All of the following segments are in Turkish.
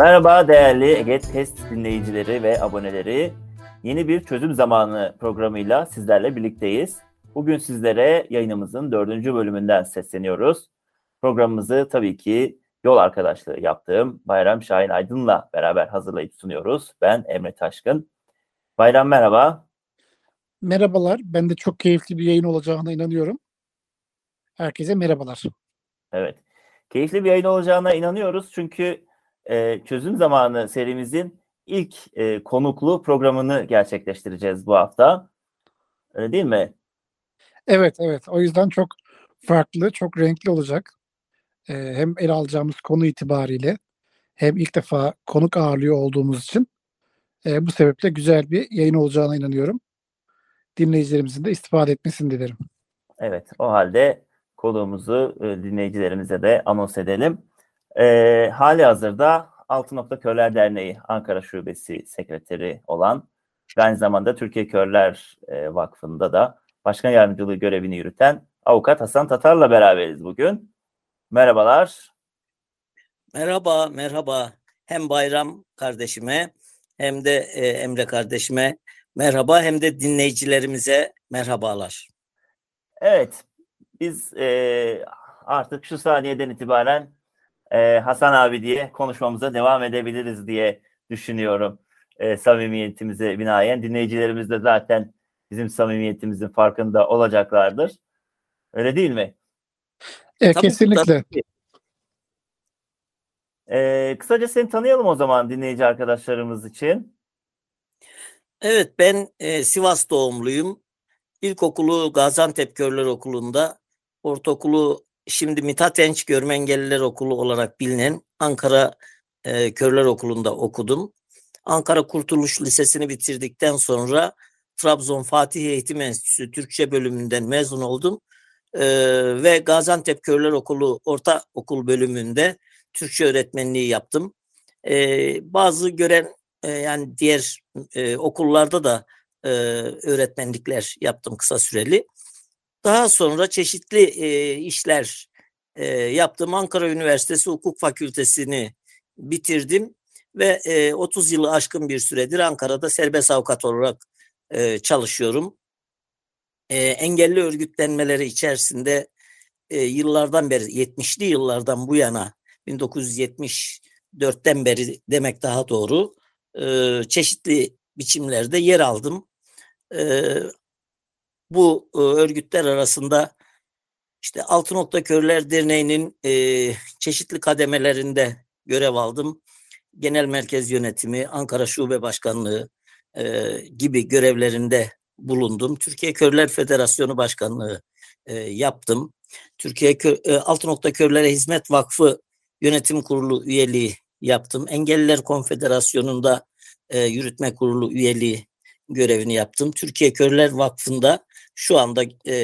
Merhaba değerli Ege Test dinleyicileri ve aboneleri. Yeni bir çözüm zamanı programıyla sizlerle birlikteyiz. Bugün sizlere yayınımızın dördüncü bölümünden sesleniyoruz. Programımızı tabii ki yol arkadaşlığı yaptığım Bayram Şahin Aydın'la beraber hazırlayıp sunuyoruz. Ben Emre Taşkın. Bayram merhaba. Merhabalar. Ben de çok keyifli bir yayın olacağına inanıyorum. Herkese merhabalar. Evet. Keyifli bir yayın olacağına inanıyoruz. Çünkü e, çözüm zamanı serimizin ilk e, konuklu programını gerçekleştireceğiz bu hafta. Öyle değil mi? Evet, evet. O yüzden çok farklı, çok renkli olacak. E, hem ele alacağımız konu itibariyle hem ilk defa konuk ağırlıyor olduğumuz için e, bu sebeple güzel bir yayın olacağına inanıyorum. Dinleyicilerimizin de istifade etmesini dilerim. Evet, o halde konuğumuzu e, dinleyicilerimize de anons edelim. E, hali hazırda Altı Nokta Körler Derneği Ankara Şubesi Sekreteri olan ve aynı zamanda Türkiye Körler e, Vakfı'nda da başkan yardımcılığı görevini yürüten avukat Hasan Tatar'la beraberiz bugün. Merhabalar. Merhaba, merhaba. Hem Bayram kardeşime hem de e, Emre kardeşime merhaba hem de dinleyicilerimize merhabalar. Evet, biz e, artık şu saniyeden itibaren e, Hasan abi diye konuşmamıza devam edebiliriz diye düşünüyorum. E, samimiyetimize binaen. Dinleyicilerimiz de zaten bizim samimiyetimizin farkında olacaklardır. Öyle değil mi? Evet, tabii, kesinlikle. Tabii. E, kısaca seni tanıyalım o zaman dinleyici arkadaşlarımız için. Evet ben e, Sivas doğumluyum. İlkokulu Gaziantep Körler Okulu'nda, ortaokulu şimdi Mithat Enç Görme Engelliler Okulu olarak bilinen Ankara e, Körler Okulu'nda okudum. Ankara Kurtuluş Lisesi'ni bitirdikten sonra Trabzon Fatih Eğitim Enstitüsü Türkçe bölümünden mezun oldum. E, ve Gaziantep Körler Okulu Orta Okul bölümünde Türkçe öğretmenliği yaptım. E, bazı gören e, yani diğer e, okullarda da e, öğretmenlikler yaptım kısa süreli. Daha sonra çeşitli e, işler e, yaptım. Ankara Üniversitesi Hukuk Fakültesini bitirdim ve e, 30 yılı aşkın bir süredir Ankara'da serbest avukat olarak e, çalışıyorum. E, engelli örgütlenmeleri içerisinde e, yıllardan beri 70'li yıllardan bu yana 1974'ten beri demek daha doğru e, çeşitli biçimlerde yer aldım. E, bu e, örgütler arasında işte Altı Nokta Körler Derneği'nin e, çeşitli kademelerinde görev aldım. Genel Merkez Yönetimi, Ankara Şube Başkanlığı e, gibi görevlerinde bulundum. Türkiye Körler Federasyonu Başkanlığı e, yaptım. Türkiye Kö e, Altı Nokta Körlere Hizmet Vakfı Yönetim Kurulu üyeliği yaptım. Engelliler Konfederasyonu'nda e, yürütme kurulu üyeliği görevini yaptım. Türkiye Körler Vakfı'nda şu anda e,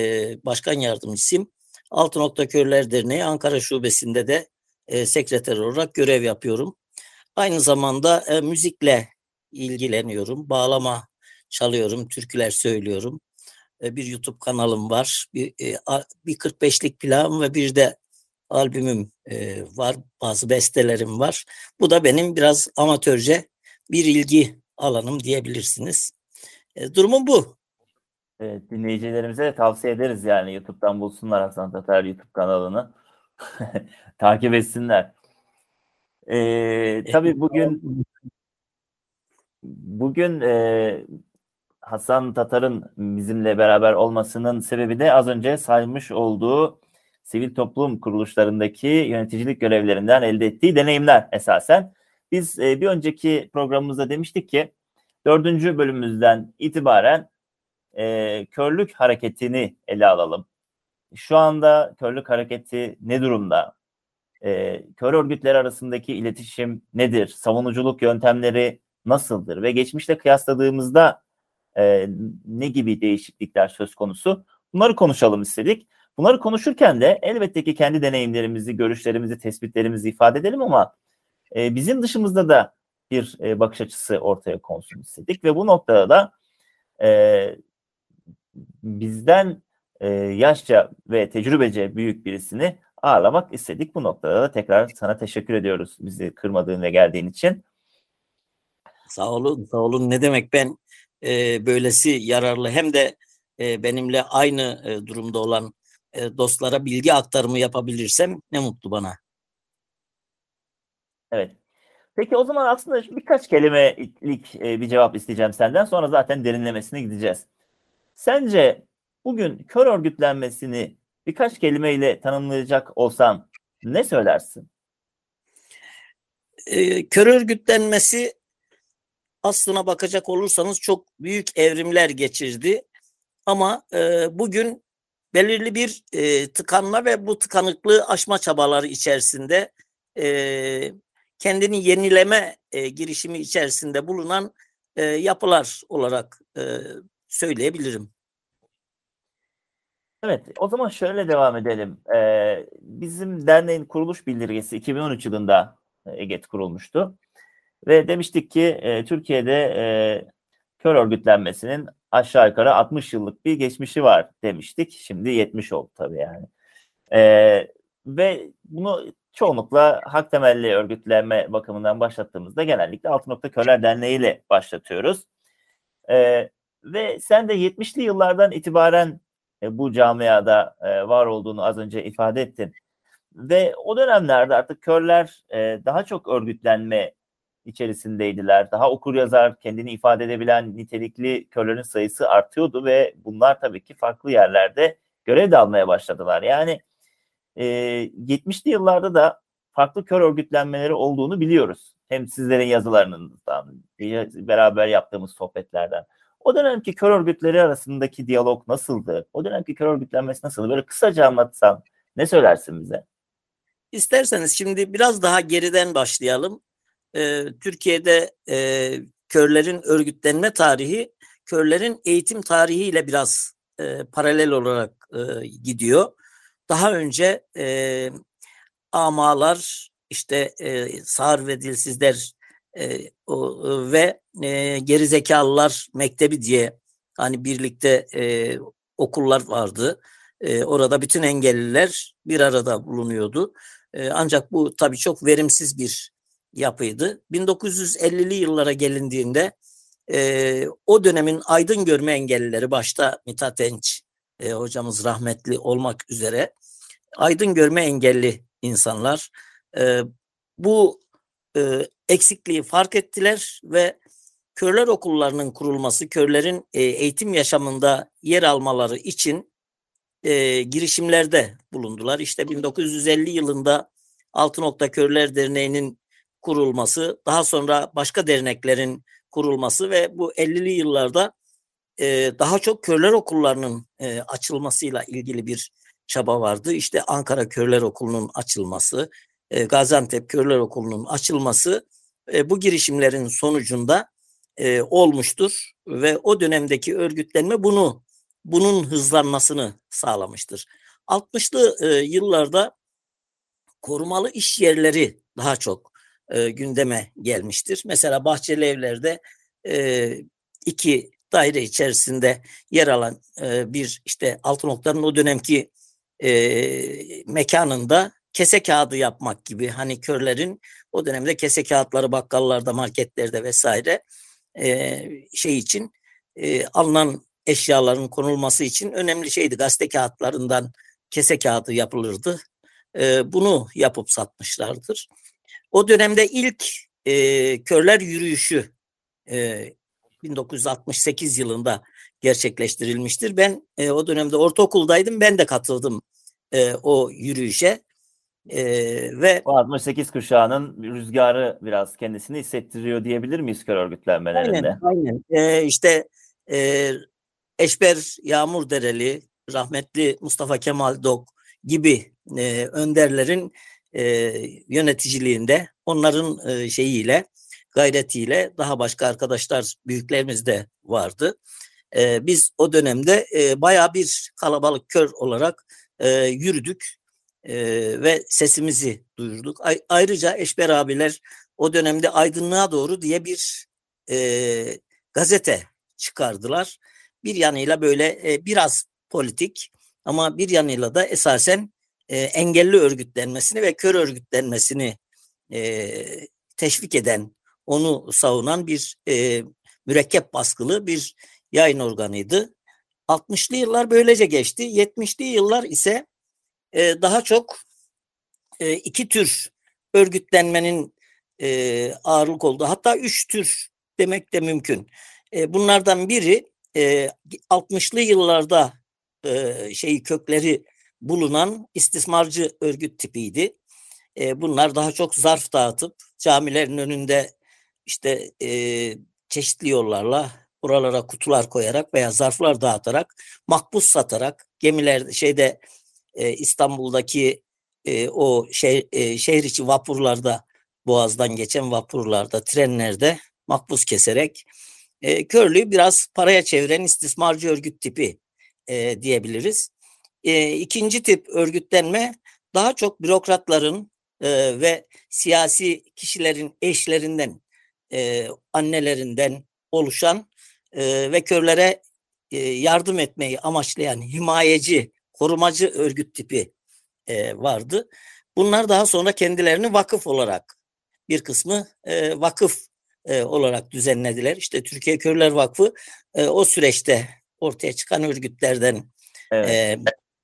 başkan yardımcısıyım. Altı Nokta Körler Derneği Ankara Şubesi'nde de e, sekreter olarak görev yapıyorum. Aynı zamanda e, müzikle ilgileniyorum. Bağlama çalıyorum, türküler söylüyorum. E, bir YouTube kanalım var. Bir, e, bir 45'lik planım ve bir de albümüm e, var. Bazı bestelerim var. Bu da benim biraz amatörce bir ilgi alanım diyebilirsiniz. E, durumum bu. Evet, dinleyicilerimize de tavsiye ederiz yani YouTube'dan bulsunlar Hasan Tatar YouTube kanalını. Takip etsinler. Ee, tabii bugün bugün e, Hasan Tatar'ın bizimle beraber olmasının sebebi de az önce saymış olduğu sivil toplum kuruluşlarındaki yöneticilik görevlerinden elde ettiği deneyimler esasen. Biz e, bir önceki programımızda demiştik ki dördüncü bölümümüzden itibaren e, körlük hareketini ele alalım. Şu anda körlük hareketi ne durumda? E, kör örgütler arasındaki iletişim nedir? Savunuculuk yöntemleri nasıldır ve geçmişle kıyasladığımızda e, ne gibi değişiklikler söz konusu? Bunları konuşalım istedik. Bunları konuşurken de elbette ki kendi deneyimlerimizi, görüşlerimizi, tespitlerimizi ifade edelim ama e, bizim dışımızda da bir e, bakış açısı ortaya konsun istedik ve bu noktada da e, bizden e, yaşça ve tecrübece büyük birisini ağırlamak istedik. Bu noktada da tekrar sana teşekkür ediyoruz bizi kırmadığın ve geldiğin için. Sağ olun, sağ olun. Ne demek ben e, böylesi yararlı hem de e, benimle aynı e, durumda olan e, dostlara bilgi aktarımı yapabilirsem ne mutlu bana. Evet. Peki o zaman aslında birkaç kelimelik e, bir cevap isteyeceğim senden. Sonra zaten derinlemesine gideceğiz. Sence bugün kör örgütlenmesini birkaç kelimeyle tanımlayacak olsan ne söylersin? E, kör örgütlenmesi aslına bakacak olursanız çok büyük evrimler geçirdi. Ama e, bugün belirli bir e, tıkanma ve bu tıkanıklığı aşma çabaları içerisinde e, kendini yenileme e, girişimi içerisinde bulunan e, yapılar olarak e, söyleyebilirim. Evet, o zaman şöyle devam edelim. Ee, bizim derneğin kuruluş bildirgesi 2013 yılında EGET kurulmuştu. Ve demiştik ki e, Türkiye'de e, kör örgütlenmesinin aşağı yukarı 60 yıllık bir geçmişi var demiştik. Şimdi 70 oldu tabii yani. E, ve bunu çoğunlukla hak temelli örgütlenme bakımından başlattığımızda genellikle Altı Nokta Körler Derneği ile başlatıyoruz. E, ve sen de 70'li yıllardan itibaren e, bu camiada e, var olduğunu az önce ifade ettin. Ve o dönemlerde artık körler e, daha çok örgütlenme içerisindeydiler. Daha okur yazar, kendini ifade edebilen nitelikli körlerin sayısı artıyordu ve bunlar tabii ki farklı yerlerde görev almaya başladılar. Yani e, 70'li yıllarda da farklı kör örgütlenmeleri olduğunu biliyoruz. Hem sizlerin yazılarınızdan, beraber yaptığımız sohbetlerden. O dönemki kör örgütleri arasındaki diyalog nasıldı? O dönemki kör örgütlenmesi nasıldı? Böyle kısaca anlatsan ne söylersin bize? İsterseniz şimdi biraz daha geriden başlayalım. Ee, Türkiye'de e, körlerin örgütlenme tarihi, körlerin eğitim tarihiyle biraz e, paralel olarak e, gidiyor. Daha önce e, amalar, işte e, sağır ve dilsizler e, o, ve e, gerizekalılar mektebi diye hani birlikte e, okullar vardı. E, orada bütün engelliler bir arada bulunuyordu. E, ancak bu tabii çok verimsiz bir yapıydı. 1950'li yıllara gelindiğinde e, o dönemin aydın görme engellileri başta Mithat Enç e, hocamız rahmetli olmak üzere aydın görme engelli insanlar e, bu e, eksikliği fark ettiler ve körler okullarının kurulması, körlerin e, eğitim yaşamında yer almaları için e, girişimlerde bulundular. İşte 1950 yılında Altı Nokta Körler Derneği'nin kurulması, daha sonra başka derneklerin kurulması ve bu 50'li yıllarda e, daha çok körler okullarının e, açılmasıyla ilgili bir çaba vardı. İşte Ankara Körler Okulu'nun açılması, e, Gaziantep Körler Okulu'nun açılması e, bu girişimlerin sonucunda e, olmuştur ve o dönemdeki örgütlenme bunu bunun hızlanmasını sağlamıştır. 60'lı e, yıllarda korumalı iş yerleri daha çok e, gündeme gelmiştir. Mesela Bahçeli Evler'de e, iki daire içerisinde yer alan e, bir işte altı noktanın o dönemki e, mekanında kese kağıdı yapmak gibi hani körlerin o dönemde kese kağıtları bakkallarda, marketlerde vesaire şey için alınan eşyaların konulması için önemli şeydi. Gazete kağıtlarından kese kağıdı yapılırdı. Bunu yapıp satmışlardır. O dönemde ilk e, körler yürüyüşü e, 1968 yılında gerçekleştirilmiştir. Ben o dönemde ortaokuldaydım. Ben de katıldım o yürüyüşe. E, ve o 68 kuşağının rüzgarı biraz kendisini hissettiriyor diyebilir miyiz kör örgütlenmelerinde? Aynen, aynen. E, işte e, Eşber Yağmur Dereli, rahmetli Mustafa Kemal Dok gibi e, önderlerin e, yöneticiliğinde onların e, şeyiyle gayretiyle daha başka arkadaşlar, büyüklerimiz de vardı. E, biz o dönemde e, bayağı bir kalabalık kör olarak e, yürüdük e, ve sesimizi duyurduk. Ay, ayrıca Eşber abiler o dönemde aydınlığa doğru diye bir e, gazete çıkardılar. Bir yanıyla böyle e, biraz politik ama bir yanıyla da esasen e, engelli örgütlenmesini ve kör örgütlenmesini e, teşvik eden, onu savunan bir e, mürekkep baskılı bir yayın organıydı. 60'lı yıllar böylece geçti. 70'li yıllar ise e, daha çok e, iki tür örgütlenmenin e, ağırlık oldu. Hatta üç tür demek de mümkün. E, bunlardan biri e, 60'lı yıllarda e, şeyi kökleri bulunan istismarcı örgüt tipiydi. E, bunlar daha çok zarf dağıtıp camilerin önünde işte e, çeşitli yollarla buralara kutular koyarak veya zarflar dağıtarak makbuz satarak gemiler şeyde e, İstanbul'daki e, o şehir, e, şehir içi vapurlarda boğazdan geçen vapurlarda trenlerde makbuz keserek e, körlüğü biraz paraya çeviren istismarcı örgüt tipi e, diyebiliriz. E, ikinci tip örgütlenme daha çok bürokratların e, ve siyasi kişilerin eşlerinden, e, annelerinden oluşan e, ve körlere e, yardım etmeyi amaçlayan himayeci, korumacı örgüt tipi e, vardı. Bunlar daha sonra kendilerini vakıf olarak bir kısmı e, vakıf e, olarak düzenlediler. İşte Türkiye Körler Vakfı e, o süreçte ortaya çıkan örgütlerden evet. e,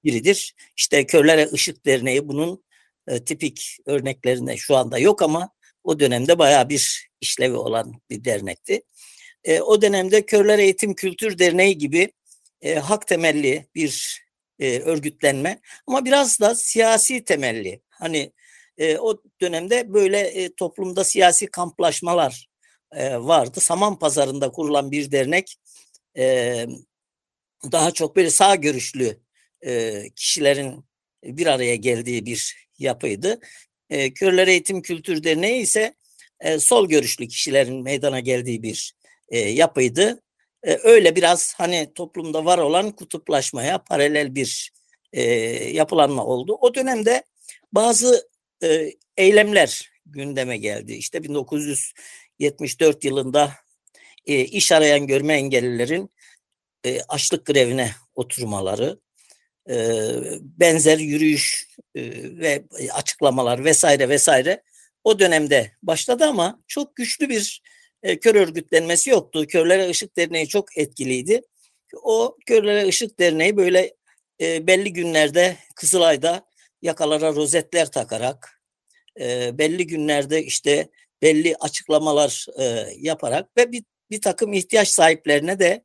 biridir. İşte Körlere Işık Derneği bunun e, tipik örneklerinde şu anda yok ama o dönemde baya bir işlevi olan bir dernekti. E, o dönemde Körler Eğitim Kültür Derneği gibi e, hak temelli bir e, örgütlenme ama biraz da siyasi temelli. Hani e, o dönemde böyle e, toplumda siyasi kamplaşmalar e, vardı. Saman Pazarı'nda kurulan bir dernek e, daha çok böyle sağ görüşlü e, kişilerin bir araya geldiği bir yapıydı. E, Körler Eğitim Kültür Derneği ise e, sol görüşlü kişilerin meydana geldiği bir e, yapıydı. E, öyle biraz hani toplumda var olan kutuplaşmaya paralel bir e, yapılanma oldu. O dönemde bazı e, eylemler gündeme geldi. İşte 1974 yılında e, iş arayan görme engellilerin e, açlık grevine oturmaları, e, benzer yürüyüş e, ve açıklamalar vesaire vesaire o dönemde başladı ama çok güçlü bir e, kör örgütlenmesi yoktu. Körlere Işık Derneği çok etkiliydi. O Körlere Işık Derneği böyle e, belli günlerde Kızılay'da yakalara rozetler takarak e, belli günlerde işte belli açıklamalar e, yaparak ve bir, bir takım ihtiyaç sahiplerine de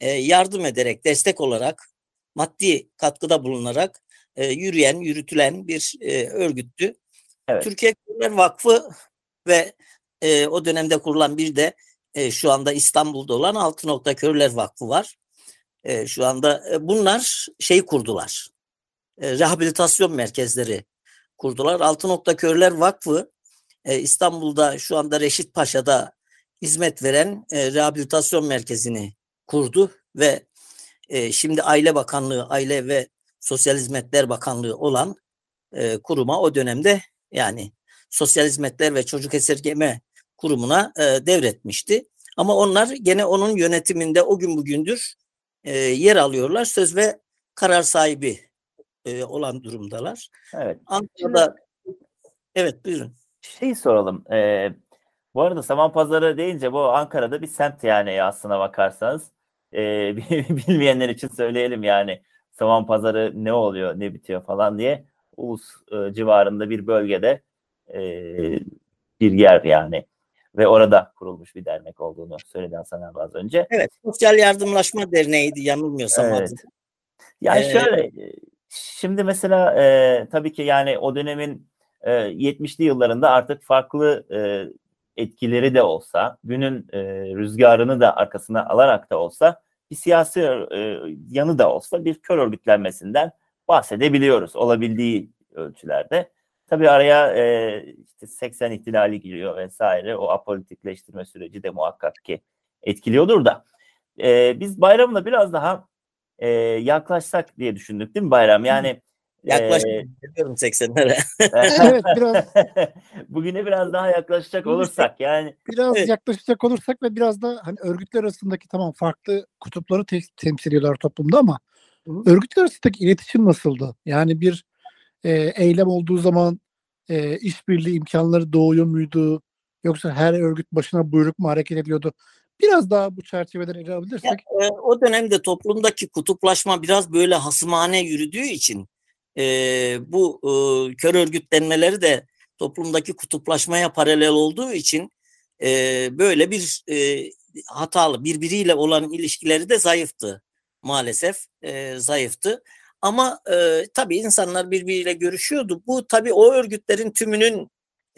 e, yardım ederek, destek olarak, maddi katkıda bulunarak e, yürüyen, yürütülen bir e, örgüttü. Evet. Türkiye Körler Vakfı ve e, o dönemde kurulan bir de e, şu anda İstanbul'da olan Altı Nokta Körler Vakfı var. E, şu anda e, bunlar şey kurdular. E, rehabilitasyon merkezleri kurdular. Altı Nokta Körler Vakfı e, İstanbul'da şu anda Reşit Paşa'da hizmet veren e, rehabilitasyon merkezini kurdu ve e, şimdi Aile Bakanlığı, Aile ve Sosyal Hizmetler Bakanlığı olan e, kuruma o dönemde yani Sosyal Hizmetler ve Çocuk Esirgeme Kurumu'na e, devretmişti. Ama onlar gene onun yönetiminde o gün bugündür e, yer alıyorlar. Söz ve karar sahibi e, olan durumdalar. Evet. Ankara'da Evet buyurun. Şey soralım. E, bu arada Saman Pazarı deyince bu Ankara'da bir semt yani aslına bakarsanız. E, bilmeyenler için söyleyelim yani. Saman Pazarı ne oluyor, ne bitiyor falan diye. Ulus e, civarında bir bölgede e, bir yer yani ve orada kurulmuş bir dernek olduğunu söyledi Hasan abi az önce. Evet, Sosyal Yardımlaşma Derneği'ydi yanılmıyorsam. Evet. Yani ee, şöyle, şimdi mesela e, tabii ki yani o dönemin e, 70'li yıllarında artık farklı e, etkileri de olsa, günün e, rüzgarını da arkasına alarak da olsa, bir siyasi e, yanı da olsa bir kör örgütlenmesinden bahsedebiliyoruz olabildiği ölçülerde. Tabii araya e, işte 80 ihtilali giriyor vesaire. O apolitikleştirme süreci de muhakkak ki etkiliyordur da. E, biz bayramla biraz daha e, yaklaşsak diye düşündük değil mi bayram? Yani Yaklaşık e, biliyorum 80'lere. Evet, biraz- bugüne biraz daha yaklaşacak olursak yani Biraz Evet. yaklaşacak olursak ve biraz da hani örgütler arasındaki tamam farklı kutupları te- temsil ediyorlar toplumda ama örgütler arasındaki iletişim nasıldı? Yani bir e, eylem olduğu zaman e, işbirliği imkanları doğuyor muydu? Yoksa her örgüt başına buyruk mu hareket ediyordu? Biraz daha bu çerçeveden ele Ya, alabilirsek. e, o dönemde toplumdaki kutuplaşma biraz böyle hasımane yürüdüğü için e, bu e, kör örgütlenmeleri de toplumdaki kutuplaşmaya paralel olduğu için e, böyle bir e, hatalı birbiriyle olan ilişkileri de zayıftı maalesef e, zayıftı. Ama e, tabii insanlar birbiriyle görüşüyordu. Bu tabii o örgütlerin tümünün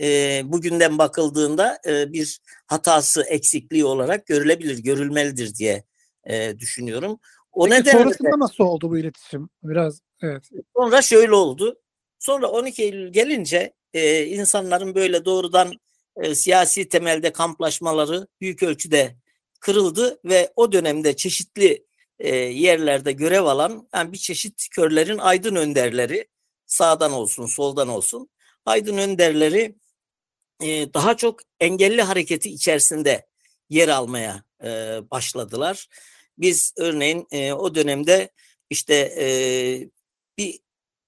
e, bugünden bakıldığında e, bir hatası, eksikliği olarak görülebilir, görülmelidir diye e, düşünüyorum. O Peki nedenle de sonrasında nasıl oldu bu iletişim? Biraz evet. sonra şöyle oldu. Sonra 12 Eylül gelince e, insanların böyle doğrudan e, siyasi temelde kamplaşmaları büyük ölçüde kırıldı ve o dönemde çeşitli e, yerlerde görev alan yani bir çeşit körlerin aydın önderleri sağdan olsun soldan olsun aydın önderleri e, daha çok engelli hareketi içerisinde yer almaya e, başladılar. Biz örneğin e, o dönemde işte e, bir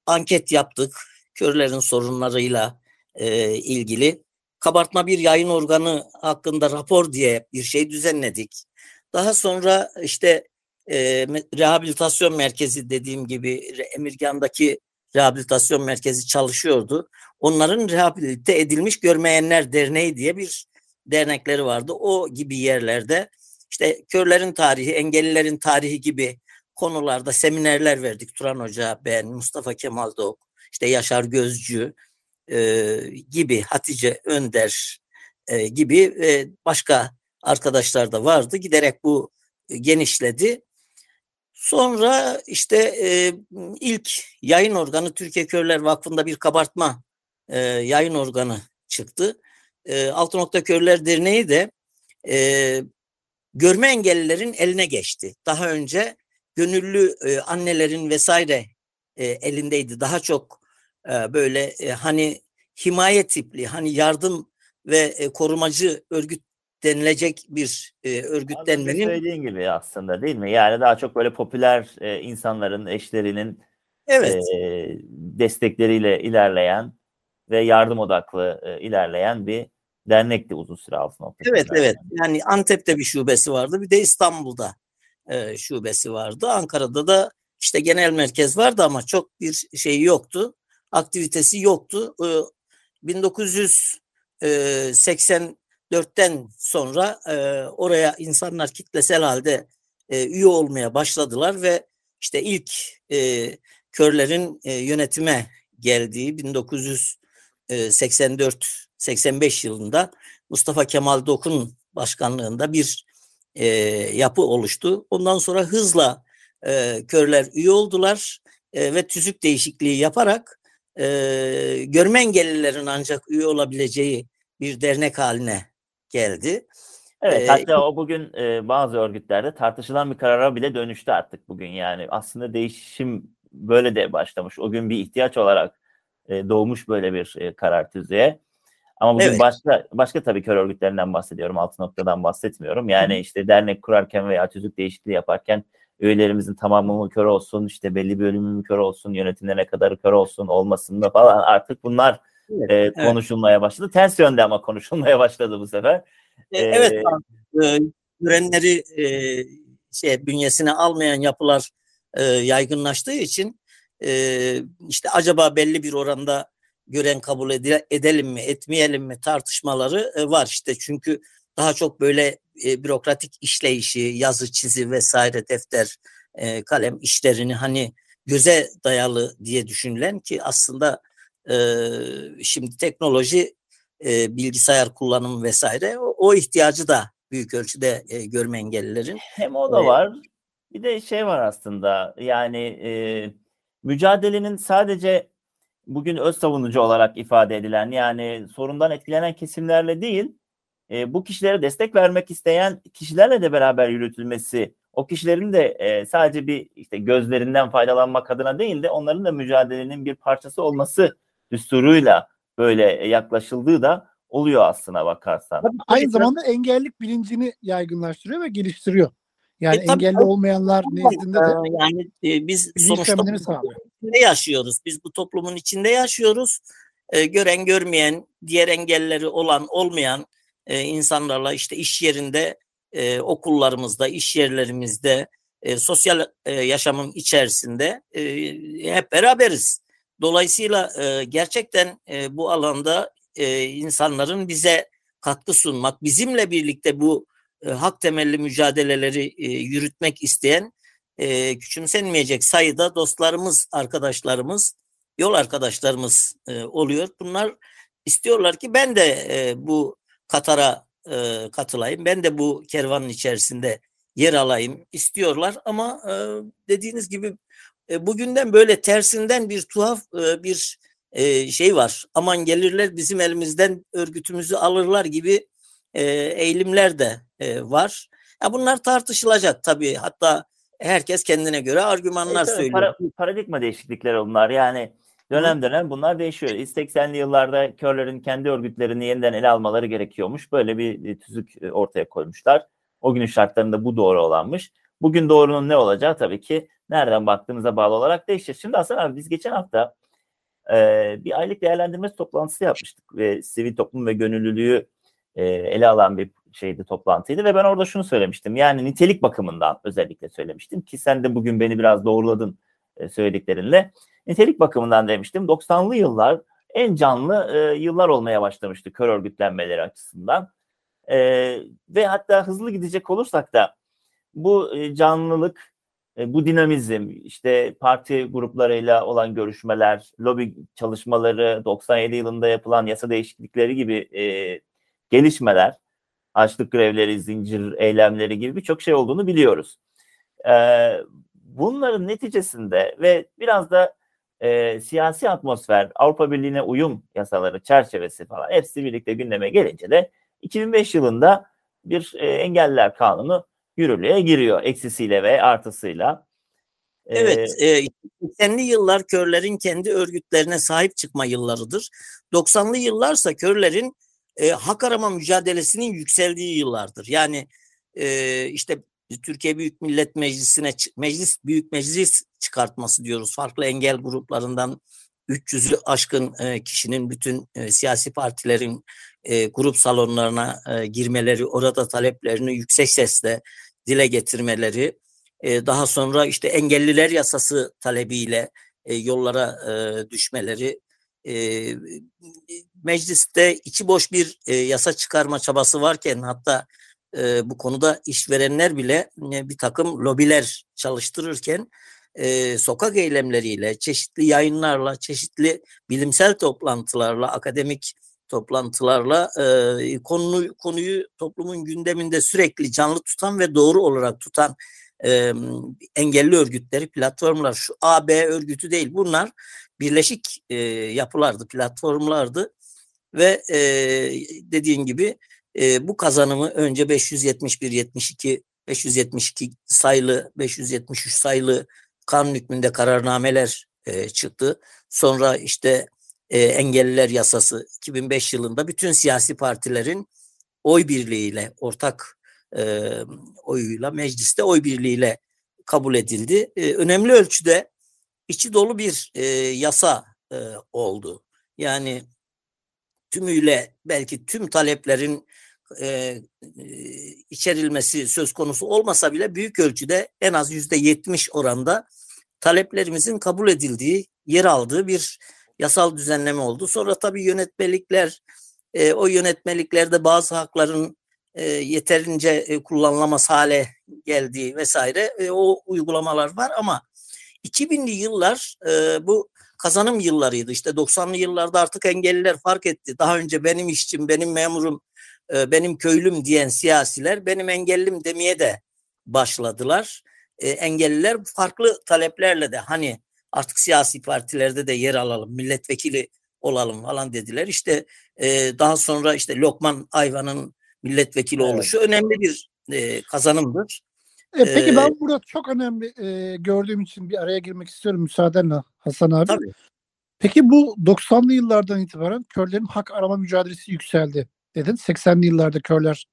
anket yaptık körlerin sorunlarıyla e, ilgili. Kabartma bir yayın organı hakkında rapor diye bir şey düzenledik. Daha sonra işte e, rehabilitasyon merkezi dediğim gibi Emirgan'daki rehabilitasyon merkezi çalışıyordu. Onların rehabilite edilmiş görmeyenler derneği diye bir dernekleri vardı. O gibi yerlerde işte körlerin tarihi, engellilerin tarihi gibi konularda seminerler verdik. Turan Hoca, ben, Mustafa Kemal Doğuk, işte Yaşar Gözcü e, gibi, Hatice Önder e, gibi ve başka arkadaşlar da vardı. Giderek bu e, genişledi. Sonra işte e, ilk yayın organı Türkiye Körler Vakfı'nda bir kabartma e, yayın organı çıktı. E, Altı Nokta Körler Derneği de e, görme engellilerin eline geçti. Daha önce gönüllü e, annelerin vesaire e, elindeydi. Daha çok e, böyle e, hani himaye tipli, hani yardım ve e, korumacı örgüt denilecek bir e, örgütlenmenin söylediğin gibi aslında değil mi? Yani daha çok böyle popüler e, insanların, eşlerinin evet e, destekleriyle ilerleyen ve yardım odaklı e, ilerleyen bir dernekti uzun süre altın nokta. Evet evet. Yani Antep'te bir şubesi vardı. Bir de İstanbul'da e, şubesi vardı. Ankara'da da işte genel merkez vardı ama çok bir şey yoktu. Aktivitesi yoktu. E, 1984'ten sonra e, oraya insanlar kitlesel halde e, üye olmaya başladılar ve işte ilk e, körlerin e, yönetime geldiği 1984-85 yılında Mustafa Kemal Dokun başkanlığında bir e, yapı oluştu. Ondan sonra hızla e, körler üye oldular e, ve tüzük değişikliği yaparak e, görme engellilerin ancak üye olabileceği bir dernek haline geldi. Evet Ee, hatta o bugün e, bazı örgütlerde tartışılan bir karara bile dönüştü artık bugün yani. Aslında değişim böyle de başlamış. O gün bir ihtiyaç olarak e, doğmuş böyle bir e, karar tüzüğe. Ama bugün Evet. başka başka tabii kör örgütlerinden bahsediyorum. Altı noktadan bahsetmiyorum. Yani işte dernek kurarken veya tüzük değişikliği yaparken üyelerimizin tamamı mı kör olsun, işte belli bir bölümü mü kör olsun, yönetimde ne kadarı kör olsun, olmasın mı falan artık bunlar Evet, e, evet. konuşulmaya başladı. Ters yönde ama konuşulmaya başladı bu sefer. E, Ee, Evet, e, görenleri e, şey bünyesine almayan yapılar e, yaygınlaştığı için e, işte acaba belli bir oranda gören kabul ede- edelim mi, etmeyelim mi tartışmaları e, var işte çünkü daha çok böyle e, bürokratik işleyişi, yazı, çizi vesaire, defter, e, kalem işlerini hani göze dayalı diye düşünülen ki aslında e, şimdi teknoloji e, bilgisayar kullanımı vesaire o, o ihtiyacı da büyük ölçüde e, görme engellilerin. Hem o da Ee, var. Bir de şey var aslında yani e, mücadelenin sadece bugün öz savunucu olarak ifade edilen yani sorundan etkilenen kesimlerle değil e, bu kişilere destek vermek isteyen kişilerle de beraber yürütülmesi o kişilerin de e, sadece bir işte gözlerinden faydalanmak adına değil de onların da mücadelenin bir parçası olması düsturuyla böyle yaklaşıldığı da oluyor aslına bakarsan. Tabii aynı zamanda engellik bilincini yaygınlaştırıyor ve geliştiriyor. Yani E, tabii, engelli tabii. olmayanlar nezdinde de Ee, yani e, biz sonuçta içinde yaşıyoruz. Biz bu toplumun içinde yaşıyoruz. Ee, gören görmeyen, diğer engelleri olan olmayan e, insanlarla işte iş yerinde, e, okullarımızda, iş yerlerimizde, e, sosyal e, yaşamın içerisinde e, hep beraberiz. Dolayısıyla e, gerçekten e, bu alanda e, insanların bize katkı sunmak, bizimle birlikte bu e, hak temelli mücadeleleri e, yürütmek isteyen e, küçümsenmeyecek sayıda dostlarımız, arkadaşlarımız, yol arkadaşlarımız e, oluyor. Bunlar istiyorlar ki ben de e, bu Katar'a e, katılayım, ben de bu kervanın içerisinde yer alayım istiyorlar ama e, dediğiniz gibi e, bugünden böyle tersinden bir tuhaf e, bir e, şey var. Aman gelirler bizim elimizden örgütümüzü alırlar gibi e, eğilimler de e, var. Ya bunlar tartışılacak tabii. Hatta herkes kendine göre argümanlar E, tabii söylüyor. para- paradigma değişiklikleri bunlar. Yani dönem dönem bunlar değişiyor. 80'li yıllarda körlerin kendi örgütlerini yeniden ele almaları gerekiyormuş. Böyle bir tüzük ortaya koymuşlar. O günün şartlarında bu doğru olanmış. Bugün doğrunun ne olacağı tabii ki nereden baktığınıza bağlı olarak değişir. Şimdi Hasan abi biz geçen hafta e, bir aylık değerlendirme toplantısı yapmıştık ve sivil toplum ve gönüllülüğü e, ele alan bir şeydi toplantıydı ve ben orada şunu söylemiştim. Yani nitelik bakımından özellikle söylemiştim ki sen de bugün beni biraz doğruladın e, söylediklerinle. Nitelik bakımından demiştim. 90'lı yıllar en canlı e, yıllar olmaya başlamıştı kör örgütlenmeleri açısından. E, ve hatta hızlı gidecek olursak da bu e, canlılık, e, bu dinamizm, işte parti gruplarıyla olan görüşmeler, lobi çalışmaları, 97 yılında yapılan yasa değişiklikleri gibi e, gelişmeler, açlık grevleri, zincir eylemleri gibi birçok şey olduğunu biliyoruz. E, bunların neticesinde ve biraz da e, siyasi atmosfer, Avrupa Birliği'ne uyum yasaları çerçevesi falan hepsi birlikte gündeme gelince de 2005 yılında bir e, engelliler kanunu yürürlüğe giriyor eksisiyle ve artısıyla. Evet, e, 80'li yıllar körlerin kendi örgütlerine sahip çıkma yıllarıdır. 90'lı yıllarsa körlerin e, hak arama mücadelesinin yükseldiği yıllardır. Yani e, işte Türkiye Büyük Millet Meclisi'ne meclis büyük meclis çıkartması diyoruz. Farklı engel gruplarından 300'ü aşkın e, kişinin bütün e, siyasi partilerin e, grup salonlarına e, girmeleri, orada taleplerini yüksek sesle dile getirmeleri, e, daha sonra işte engelliler yasası talebiyle e, yollara e, düşmeleri, e, mecliste içi boş bir e, yasa çıkarma çabası varken hatta e, bu konuda işverenler bile e, bir takım lobiler çalıştırırken e, sokak eylemleriyle, çeşitli yayınlarla, çeşitli bilimsel toplantılarla, akademik toplantılarla e, konuyu, konuyu toplumun gündeminde sürekli canlı tutan ve doğru olarak tutan e, engelli örgütleri, platformlar, şu A, B örgütü değil bunlar birleşik e, yapılardı, platformlardı ve e, dediğin gibi e, bu kazanımı önce 571, 72, 572 sayılı, 573 sayılı kanun hükmünde kararnameler e, çıktı. Sonra işte e, engelliler yasası 2005 yılında bütün siyasi partilerin oy birliğiyle ortak e, oyuyla mecliste oy birliğiyle kabul edildi. E, önemli ölçüde içi dolu bir e, yasa e, oldu. Yani tümüyle belki tüm taleplerin e, e, içerilmesi söz konusu olmasa bile büyük ölçüde en az yüzde yetmiş oranda taleplerimizin kabul edildiği, yer aldığı bir yasal düzenleme oldu. Sonra tabii yönetmelikler, e, o yönetmeliklerde bazı hakların e, yeterince e, kullanılamaz hale geldiği vesaire e, o uygulamalar var ama 2000'li yıllar e, bu kazanım yıllarıydı. İşte 90'lı yıllarda artık engelliler fark etti. Daha önce benim işçim, benim memurum, e, benim köylüm diyen siyasiler benim engellim demeye de başladılar. E, engelliler farklı taleplerle de hani artık siyasi partilerde de yer alalım, milletvekili olalım falan dediler. İşte e, daha sonra işte Lokman Ayvan'ın milletvekili Evet. oluşu önemli bir e, kazanımdır. E, peki Ee, ben burada çok önemli e, gördüğüm için bir araya girmek istiyorum müsaadenle Hasan abi. Tabii. Peki bu 90'lı yıllardan itibaren körlerin hak arama mücadelesi yükseldi dedin. 80'li yıllarda körler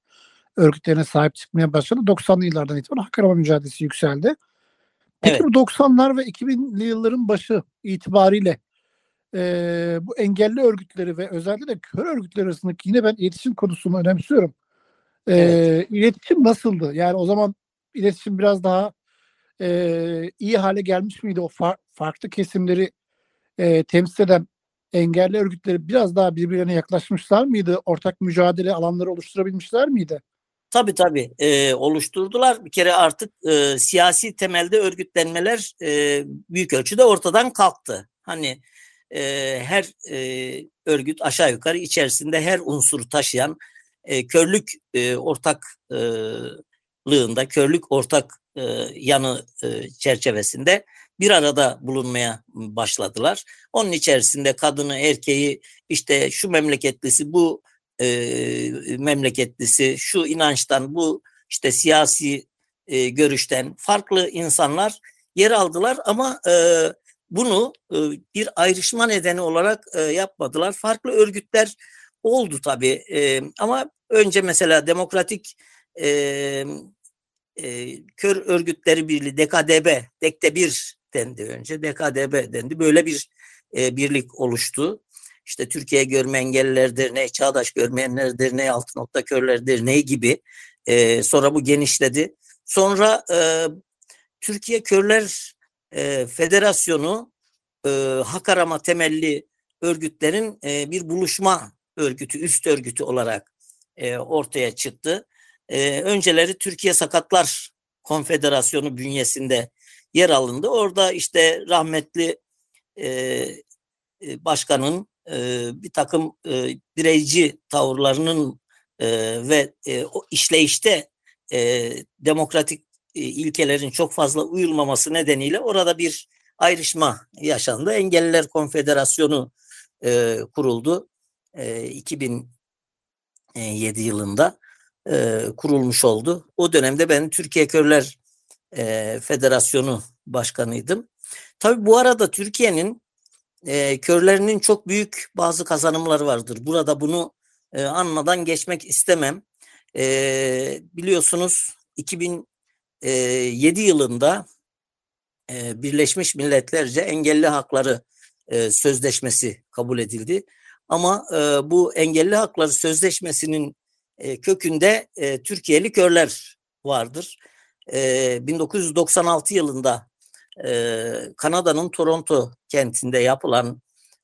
örgütlerine sahip çıkmaya başladı. 90'lı yıllardan itibaren hak arama mücadelesi yükseldi. Peki Evet. bu 90'lar ve 2000'li yılların başı itibariyle e, bu engelli örgütleri ve özellikle de kör örgütleri arasındaki yine ben iletişim konusunu önemsiyorum. E, Evet. İletişim nasıldı? Yani o zaman iletişim biraz daha e, iyi hale gelmiş miydi? O far- farklı kesimleri e, temsil eden engelli örgütleri biraz daha birbirlerine yaklaşmışlar mıydı? Ortak mücadele alanları oluşturabilmişler miydi? Tabii tabii e, oluşturdular. Bir kere artık e, siyasi temelde örgütlenmeler e, büyük ölçüde ortadan kalktı. Hani e, her e, örgüt aşağı yukarı içerisinde her unsuru taşıyan e, körlük e, ortaklığında, körlük ortak e, yanı e, çerçevesinde bir arada bulunmaya başladılar. Onun içerisinde kadını, erkeği, işte şu memleketlisi, bu e, memleketlisi, şu inançtan, bu işte siyasi e, görüşten farklı insanlar yer aldılar ama e, bunu e, bir ayrışma nedeni olarak e, yapmadılar. Farklı örgütler oldu tabii e, ama önce mesela Demokratik e, e, Kör Örgütleri Birliği DKDB, DEK'te bir dendi önce, DKDB dendi. Böyle bir e, birlik oluştu. İşte Türkiye Görme Engelliler Derneği, Çağdaş Görmeyenler Derneği, Altı Nokta Körler Derneği gibi. E, sonra bu genişledi. Sonra e, Türkiye Körler e, Federasyonu e, hak arama temelli örgütlerin e, bir buluşma örgütü, üst örgütü olarak e, ortaya çıktı. E, önceleri Türkiye Sakatlar Konfederasyonu bünyesinde yer alındı. Orada işte rahmetli e, başkanın e, bir takım e, bireyci tavırlarının e, ve e, o işleyişte e, demokratik e, ilkelerin çok fazla uyulmaması nedeniyle orada bir ayrışma yaşandı. Engelliler Konfederasyonu e, kuruldu. E, 2007 yılında e, kurulmuş oldu. O dönemde ben Türkiye Körler e, Federasyonu Başkanıydım. Tabii bu arada Türkiye'nin e, körlerinin çok büyük bazı kazanımları vardır. Burada bunu e, anmadan geçmek istemem. E, biliyorsunuz 2007 yılında e, Birleşmiş Milletlerce Engelli Hakları e, Sözleşmesi kabul edildi. Ama e, bu Engelli Hakları Sözleşmesi'nin e, kökünde e, Türkiye'li körler vardır. E, 1996 yılında e, Kanada'nın Toronto kentinde yapılan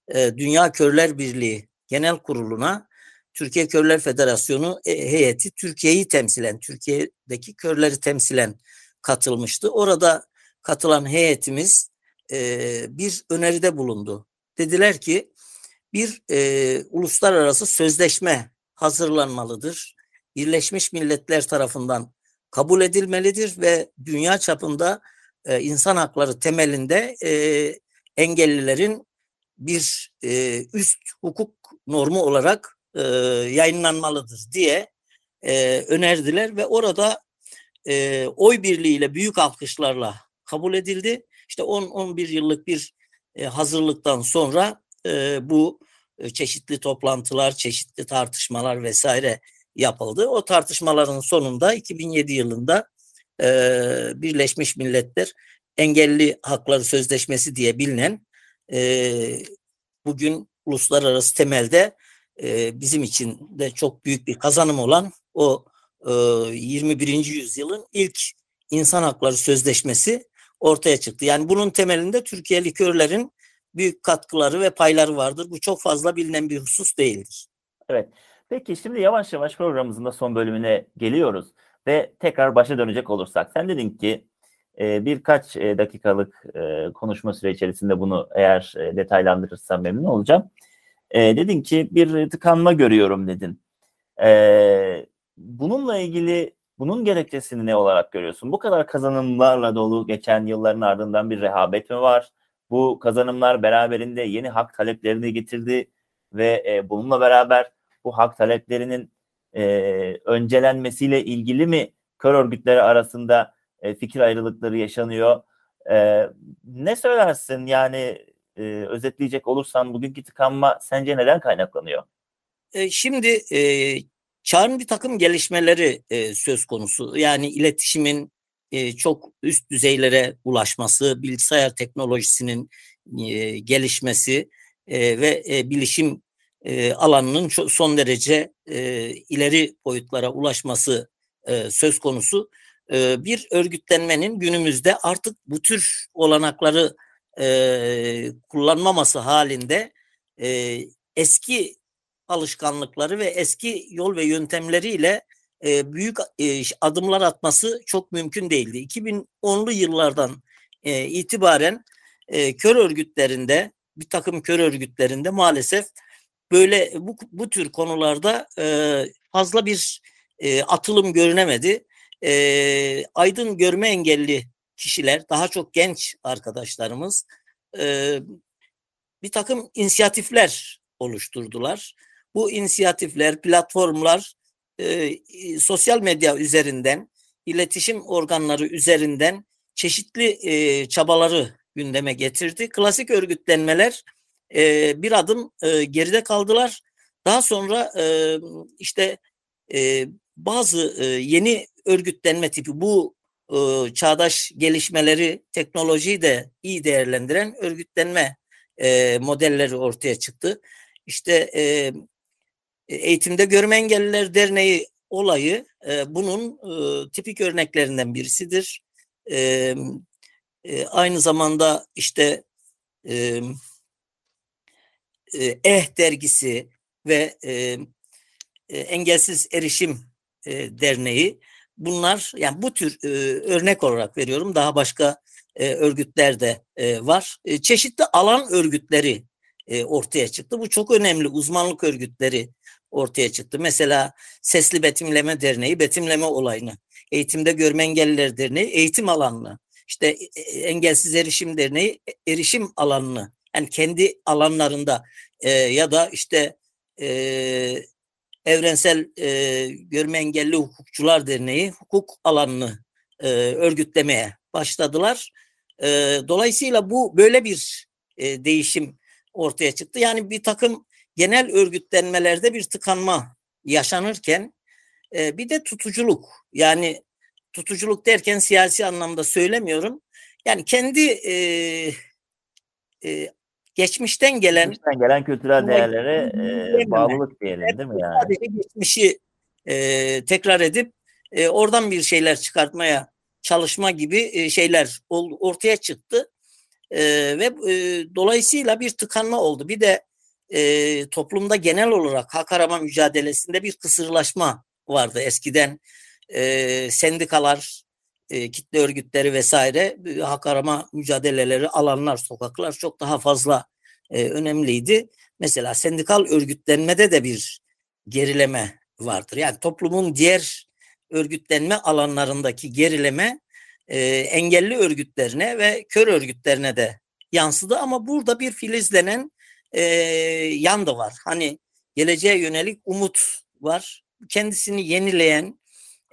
e, Dünya Körler Birliği Genel Kurulu'na Türkiye Körler Federasyonu e, heyeti Türkiye'yi temsilen, Türkiye'deki körleri temsilen katılmıştı. Orada katılan heyetimiz e, bir öneride bulundu. Dediler ki bir e, uluslararası sözleşme hazırlanmalıdır. Birleşmiş Milletler tarafından kabul edilmelidir ve dünya çapında e, insan hakları temelinde e, engellilerin bir e, üst hukuk normu olarak e, yayınlanmalıdır diye e, önerdiler ve orada e, oy birliğiyle büyük alkışlarla kabul edildi. İşte 10-11 yıllık bir e, hazırlıktan sonra e, bu e, çeşitli toplantılar, çeşitli tartışmalar vesaire yapıldı. O tartışmaların sonunda 2007 yılında e, Birleşmiş Milletler Engelli Hakları Sözleşmesi diye bilinen e, bugün uluslararası temelde e, bizim için de çok büyük bir kazanım olan o e, 21. yüzyılın ilk insan hakları sözleşmesi ortaya çıktı. Yani bunun temelinde Türkiye'li körlerin büyük katkıları ve payları vardır. Bu çok fazla bilinen bir husus değildir. Evet. Peki şimdi yavaş yavaş programımızın da son bölümüne geliyoruz ve tekrar başa dönecek olursak. Sen dedin ki e, birkaç e, dakikalık e, konuşma süre içerisinde bunu eğer e, detaylandırırsam memnun olacağım. E, dedin ki bir tıkanma görüyorum dedin. E, bununla ilgili bunun gerekçesini ne olarak görüyorsun? Bu kadar kazanımlarla dolu geçen yılların ardından bir rehabet mi var? Bu kazanımlar beraberinde yeni hak taleplerini getirdi ve e, bununla beraber bu hak taleplerinin e, öncelenmesiyle ilgili mi kör örgütleri arasında e, fikir ayrılıkları yaşanıyor? E, ne söylersin yani e, özetleyecek olursan bugünkü tıkanma sence neden kaynaklanıyor? E, şimdi e, çağın bir takım gelişmeleri e, söz konusu. Yani iletişimin e, çok üst düzeylere ulaşması, bilgisayar teknolojisinin e, gelişmesi e, ve e, bilişim e, alanının son derece e, ileri boyutlara ulaşması e, söz konusu. E, bir örgütlenmenin günümüzde artık bu tür olanakları e, kullanmaması halinde e, eski alışkanlıkları ve eski yol ve yöntemleriyle e, büyük e, adımlar atması çok mümkün değildi. 2010'lu yıllardan e, itibaren e, kör örgütlerinde bir takım kör örgütlerinde maalesef böyle bu, bu tür konularda e, fazla bir e, atılım görünemedi. E, aydın görme engelli kişiler, daha çok genç arkadaşlarımız e, bir takım inisiyatifler oluşturdular. Bu inisiyatifler, platformlar e, sosyal medya üzerinden, iletişim organları üzerinden çeşitli e, çabaları gündeme getirdi. Klasik örgütlenmeler e, bir adım e, geride kaldılar. Daha sonra e, işte e, bazı e, yeni örgütlenme tipi bu e, çağdaş gelişmeleri, teknolojiyi de iyi değerlendiren örgütlenme e, modelleri ortaya çıktı. İşte e, Eğitimde Görme Engelliler Derneği olayı e, bunun e, tipik örneklerinden birisidir. E, e, aynı zamanda işte e, e, Eh dergisi ve e, e, Engelsiz Erişim Derneği bunlar yani bu tür örnek olarak veriyorum daha başka örgütler de var. Çeşitli alan örgütleri ortaya çıktı. Bu çok önemli uzmanlık örgütleri ortaya çıktı. Mesela Sesli Betimleme Derneği betimleme olayını, Eğitimde Görme Engelliler Derneği eğitim alanını, işte Engelsiz Erişim Derneği erişim alanını yani kendi alanlarında e, ya da işte e, Evrensel e, Görme Engelli Hukukçular Derneği hukuk alanını e, örgütlemeye başladılar. E, dolayısıyla bu böyle bir e, değişim ortaya çıktı. Yani bir takım genel örgütlenmelerde bir tıkanma yaşanırken e, bir de tutuculuk yani tutuculuk derken siyasi anlamda söylemiyorum. Yani kendi e, e, geçmişten gelen geçmişten gelen kültürel değerlere e, bağlılık diyelim değil mi yani? Sadece geçmişi e, tekrar edip e, oradan bir şeyler çıkartmaya çalışma gibi e, şeyler ol, ortaya çıktı. E, ve e, dolayısıyla bir tıkanma oldu. Bir de e, toplumda genel olarak hak arama mücadelesinde bir kısırlaşma vardı. Eskiden e, sendikalar, e, kitle örgütleri vesaire e, hak arama mücadeleleri, alanlar, sokaklar çok daha fazla e, önemliydi. Mesela sendikal örgütlenmede de bir gerileme vardır. Yani toplumun diğer örgütlenme alanlarındaki gerileme e, engelli örgütlerine ve kör örgütlerine de yansıdı ama burada bir filizlenen e, yan da var. Hani geleceğe yönelik umut var. Kendisini yenileyen,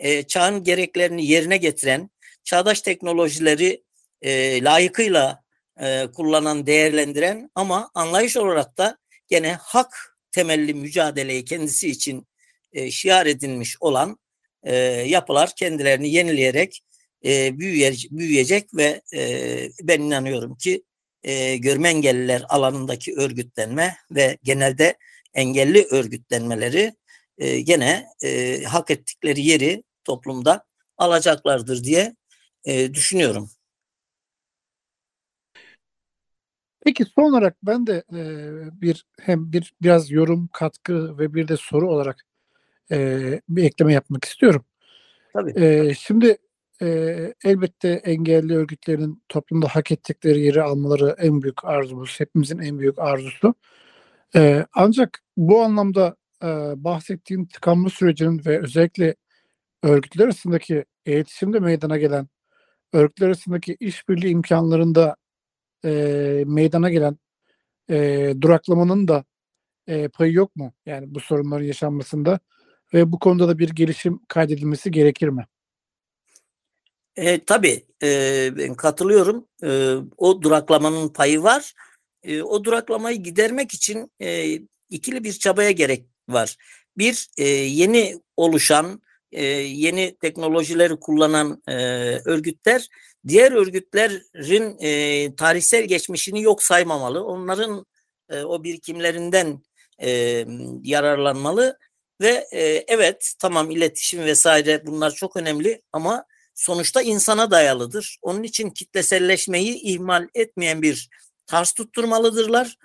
e, çağın gereklerini yerine getiren, çağdaş teknolojileri e, layıkıyla e, kullanan, değerlendiren ama anlayış olarak da gene hak temelli mücadeleyi kendisi için e, şiar edilmiş olan e, yapılar kendilerini yenileyerek e, büyüyecek, büyüyecek ve e, ben inanıyorum ki e, görme engelliler alanındaki örgütlenme ve genelde engelli örgütlenmeleri e, gene e, hak ettikleri yeri toplumda alacaklardır diye e, düşünüyorum. Peki son olarak ben de e, bir hem bir biraz yorum katkı ve bir de soru olarak e, bir ekleme yapmak istiyorum. Tabii. E, şimdi e, elbette engelli örgütlerin toplumda hak ettikleri yeri almaları en büyük arzumuz, hepimizin en büyük arzusu. E, ancak bu anlamda e, bahsettiğim tıkanma sürecinin ve özellikle örgütler arasındaki iletişimde meydana gelen örgütler arasındaki işbirliği imkanlarında e, meydana gelen e, duraklamanın da e, payı yok mu? Yani bu sorunların yaşanmasında ve bu konuda da bir gelişim kaydedilmesi gerekir mi? E, tabii e, ben katılıyorum. E, o duraklamanın payı var. E, o duraklamayı gidermek için e, ikili bir çabaya gerek var. Bir e, yeni oluşan, e, yeni teknolojileri kullanan e, örgütler diğer örgütlerin e, tarihsel geçmişini yok saymamalı. Onların e, o birikimlerinden e, yararlanmalı ve e, evet tamam iletişim vesaire bunlar çok önemli ama sonuçta insana dayalıdır. Onun için kitleselleşmeyi ihmal etmeyen bir tarz tutturmalıdırlar.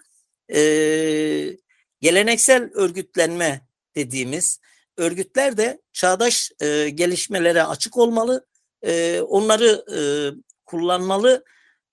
Ee, geleneksel örgütlenme dediğimiz örgütler de çağdaş e, gelişmelere açık olmalı, e, onları e, kullanmalı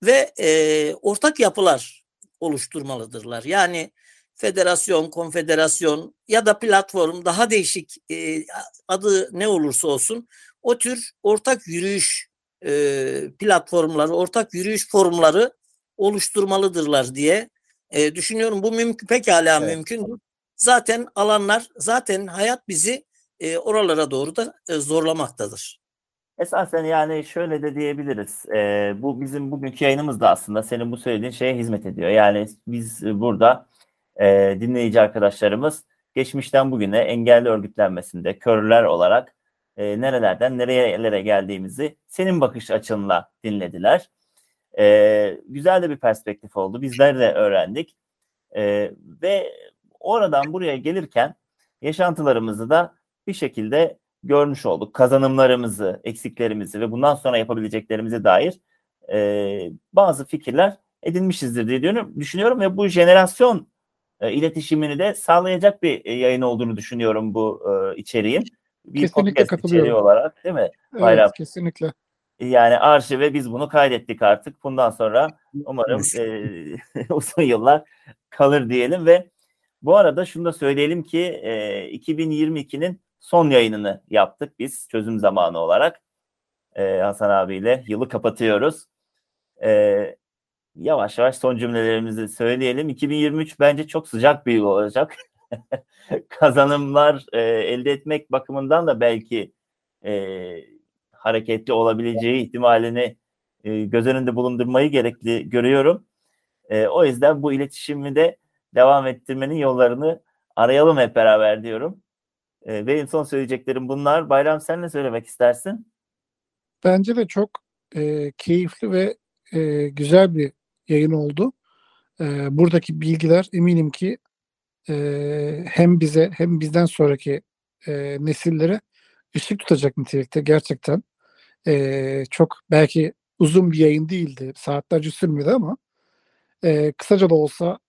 ve e, ortak yapılar oluşturmalıdırlar. Yani federasyon, konfederasyon ya da platform daha değişik e, adı ne olursa olsun o tür ortak yürüyüş e, platformları, ortak yürüyüş forumları oluşturmalıdırlar diye e, düşünüyorum. Bu mümkün pekala evet. mümkün. Zaten alanlar, zaten hayat bizi e, oralara doğru da e, zorlamaktadır. Esasen yani şöyle de diyebiliriz. E, bu bizim bugünkü yayınımız da aslında senin bu söylediğin şeye hizmet ediyor. Yani biz burada e, dinleyici arkadaşlarımız geçmişten bugüne engelli örgütlenmesinde körler olarak e, nerelerden nerelere geldiğimizi senin bakış açınla dinlediler. E, güzel de bir perspektif oldu. Bizler de öğrendik. E, ve oradan buraya gelirken yaşantılarımızı da bir şekilde görmüş olduk. Kazanımlarımızı, eksiklerimizi ve bundan sonra yapabileceklerimize dair e, bazı fikirler edinmişizdir diye diyorum, düşünüyorum ve bu jenerasyon e, iletişimini de sağlayacak bir e, yayın olduğunu düşünüyorum bu e, içeriğin bir kesinlikle katılıyorum. olarak değil mi? Evet Bayram. kesinlikle. Yani arşive biz bunu kaydettik artık. Bundan sonra umarım e, uzun yıllar kalır diyelim ve bu arada şunu da söyleyelim ki e, 2022'nin son yayınını yaptık biz çözüm zamanı olarak. E, Hasan abiyle yılı kapatıyoruz. E, yavaş yavaş son cümlelerimizi söyleyelim. 2023 bence çok sıcak bir yıl olacak. kazanımlar e, elde etmek bakımından da belki e, hareketli olabileceği ihtimalini e, göz önünde bulundurmayı gerekli görüyorum. E, o yüzden bu iletişimi de devam ettirmenin yollarını arayalım hep beraber diyorum. E, benim son söyleyeceklerim bunlar. Bayram sen ne söylemek istersin? Bence de çok e, keyifli ve e, güzel bir yayın oldu. E, buradaki bilgiler eminim ki e, hem bize hem bizden sonraki e, nesillere ışık tutacak nitelikte gerçekten. E, çok belki uzun bir yayın değildi. Saatlerce sürmedi ama e, kısaca da olsa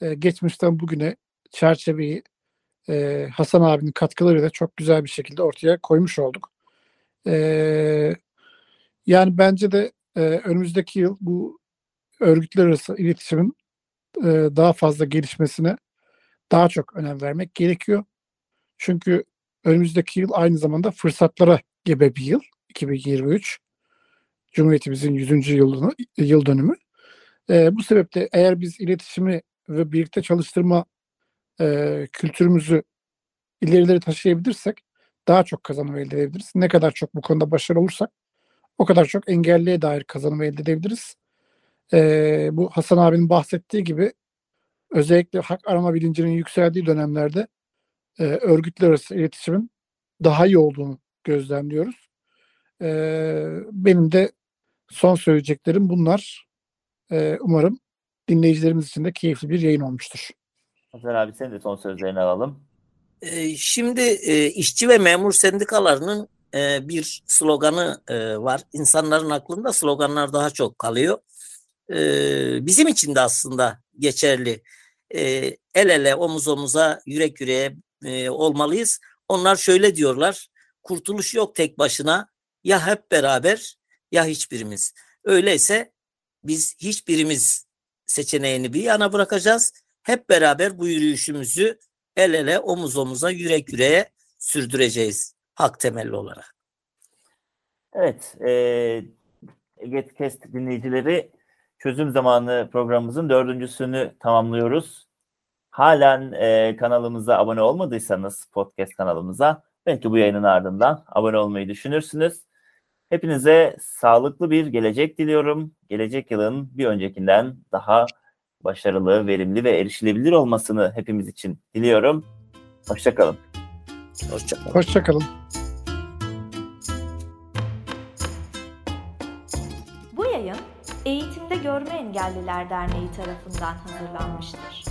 e, geçmişten bugüne çerçeveyi e, Hasan abinin katkılarıyla çok güzel bir şekilde ortaya koymuş olduk. E, yani bence de e, önümüzdeki yıl bu örgütler arası iletişimin e, daha fazla gelişmesine daha çok önem vermek gerekiyor. Çünkü önümüzdeki yıl aynı zamanda fırsatlara gebe bir yıl. 2023. Cumhuriyetimizin 100. yılını, yıl dönümü. E, bu sebeple eğer biz iletişimi ve birlikte çalıştırma e, kültürümüzü ilerileri taşıyabilirsek daha çok kazanım elde edebiliriz. Ne kadar çok bu konuda başarılı olursak o kadar çok engelliye dair kazanım elde edebiliriz. E, bu Hasan abinin bahsettiği gibi özellikle hak arama bilincinin yükseldiği dönemlerde e, örgütler arası iletişimin daha iyi olduğunu gözlemliyoruz. E, benim de son söyleyeceklerim bunlar. E, umarım dinleyicilerimiz için de keyifli bir yayın olmuştur. Hasan abi senin de son sözlerini alalım. E, şimdi e, işçi ve memur sendikalarının e, bir sloganı e, var. İnsanların aklında sloganlar daha çok kalıyor. E, bizim için de aslında geçerli e, el ele omuz omuza yürek yüreğe e, olmalıyız. Onlar şöyle diyorlar. Kurtuluş yok tek başına. Ya hep beraber ya hiçbirimiz. Öyleyse biz hiçbirimiz seçeneğini bir yana bırakacağız. Hep beraber bu yürüyüşümüzü el ele omuz omuza yürek yüreğe sürdüreceğiz hak temelli olarak. Evet, e, Getcast dinleyicileri Çözüm Zamanı programımızın dördüncüsünü tamamlıyoruz. Halen e, kanalımıza abone olmadıysanız podcast kanalımıza belki bu yayının ardından abone olmayı düşünürsünüz. Hepinize sağlıklı bir gelecek diliyorum. Gelecek yılın bir öncekinden daha başarılı, verimli ve erişilebilir olmasını hepimiz için diliyorum. Hoşçakalın. Hoşçakalın. Hoşçakalın. Bu yayın Eğitimde Görme Engelliler Derneği tarafından hazırlanmıştır.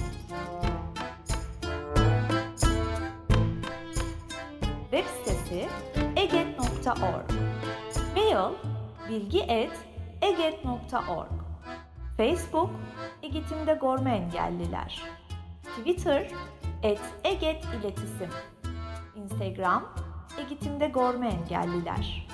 Web sitesi eget.org Mail bilgi.eget.org Facebook Eğitimde Görme Engelliler. Twitter et Eget İletisim. Instagram Eğitimde Görme Engelliler